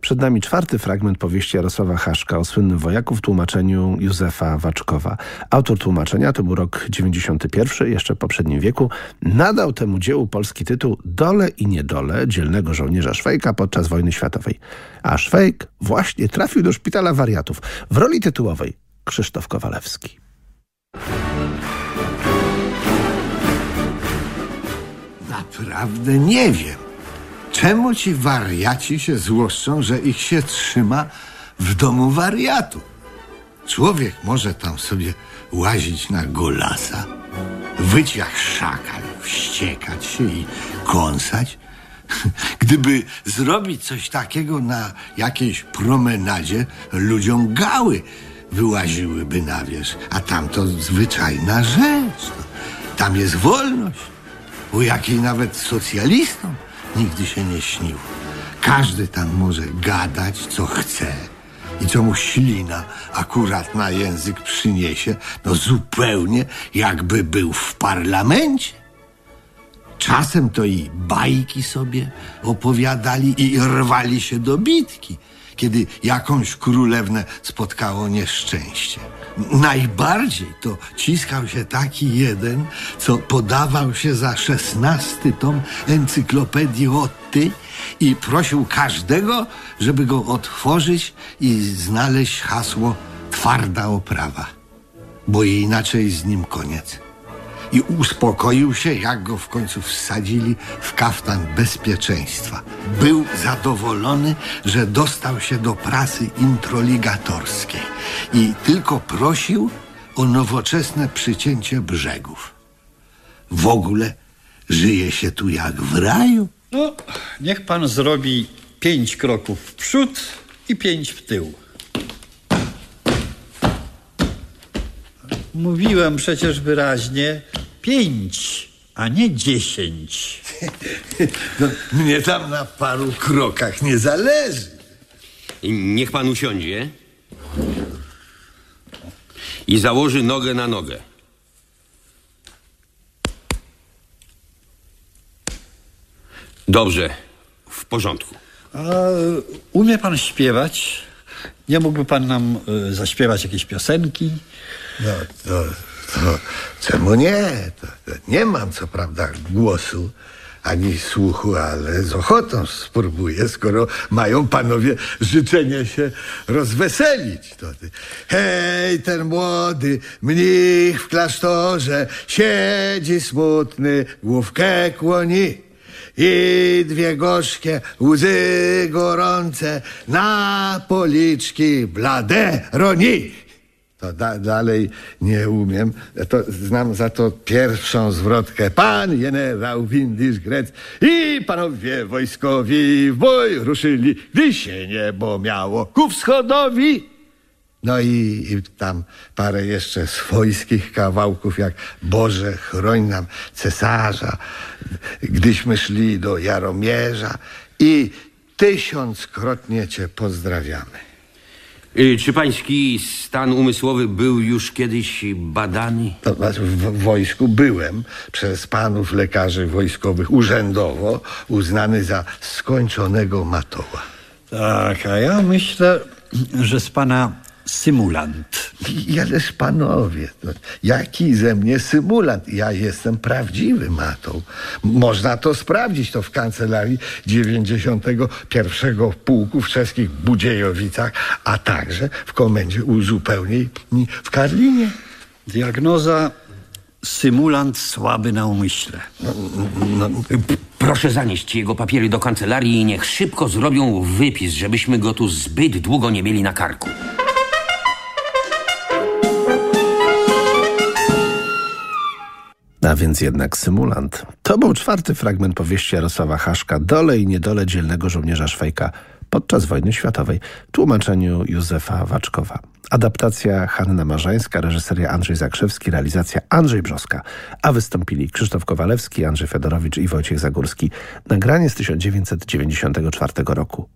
Przed nami czwarty fragment powieści Jarosława Haszka o słynnym wojaku w tłumaczeniu Józefa Waczkowa. Autor tłumaczenia to był rok 91, jeszcze w poprzednim wieku. Nadał temu dziełu polski tytuł Dole i niedole dzielnego żołnierza Szwejka podczas wojny światowej. A Szwejk właśnie trafił do szpitala wariatów. W roli tytułowej Krzysztof Kowalewski. Naprawdę nie wiem. Czemu ci wariaci się złoszczą, że ich się trzyma w domu wariatu? Człowiek może tam sobie łazić na golasa, wyć jak szakal, wściekać się i kąsać. Gdyby zrobić coś takiego na jakiejś promenadzie, ludziom gały wyłaziłyby na wierzch, a tam to zwyczajna rzecz. Tam jest wolność, o jakiej nawet socjalistom nigdy się nie śniło. Każdy tam może gadać, co chce i co mu ślina akurat na język przyniesie, no zupełnie jakby był w parlamencie. Czasem to i bajki sobie opowiadali i rwali się do bitki, kiedy jakąś królewnę spotkało nieszczęście. Najbardziej to ciskał się taki jeden, co podawał się za szesnasty tom encyklopedii Otty i prosił każdego, żeby go otworzyć i znaleźć hasło twarda oprawa, bo inaczej z nim koniec i uspokoił się, jak go w końcu wsadzili w kaftan bezpieczeństwa. Był zadowolony, że dostał się do prasy introligatorskiej i tylko prosił o nowoczesne przycięcie brzegów. W ogóle żyje się tu jak w raju. No, niech pan zrobi pięć kroków w przód i pięć w tył. Mówiłem przecież wyraźnie pięć, a nie dziesięć. No, mnie tam na paru krokach nie zależy. Niech pan usiądzie i założy nogę na nogę. Dobrze, w porządku. A umie pan śpiewać? Nie mógłby pan nam y, zaśpiewać jakieś piosenki? No to, to czemu nie? To, to nie mam co prawda głosu ani słuchu, ale z ochotą spróbuję, skoro mają panowie życzenie się rozweselić. To ty. Hej, ten młody mnich w klasztorze siedzi smutny, główkę kłoni. I dwie gorzkie łzy gorące na policzki blade roni. To da, dalej nie umiem. To znam za to pierwszą zwrotkę. Pan generał Windisz Grec i panowie wojskowi w boj ruszyli, gdy się niebo miało ku wschodowi. No i, i tam parę jeszcze swojskich kawałków, jak Boże, chroń nam cesarza, gdyśmy szli do Jaromierza i tysiąckrotnie cię pozdrawiamy. Y, Czy pański stan umysłowy był już kiedyś badany? To znaczy w w wojsku byłem przez panów lekarzy wojskowych urzędowo uznany za skończonego matoła. Tak, a ja myślę, że z pana symulant. I- Ależ panowie, to jaki ze mnie symulant? Ja jestem prawdziwy matą. Można to sprawdzić, to w kancelarii 91 Pułku w czeskich Budziejowicach, a także w komendzie uzupełnień w Karlinie. Diagnoza symulant słaby na umyśle. P- Proszę zanieść jego papiery do kancelarii i niech szybko zrobią wypis, żebyśmy go tu zbyt długo nie mieli na karku. A więc jednak symulant. To był czwarty fragment powieści Jarosława Haszka Dole i niedole dzielnego żołnierza Szwajka podczas wojny światowej w tłumaczeniu Józefa Waczkowa. Adaptacja Hanna Marzańska, reżyseria Andrzej Zakrzewski, realizacja Andrzej Brzoska, a wystąpili Krzysztof Kowalewski, Andrzej Fedorowicz i Wojciech Zagórski. Nagranie z 1994 roku.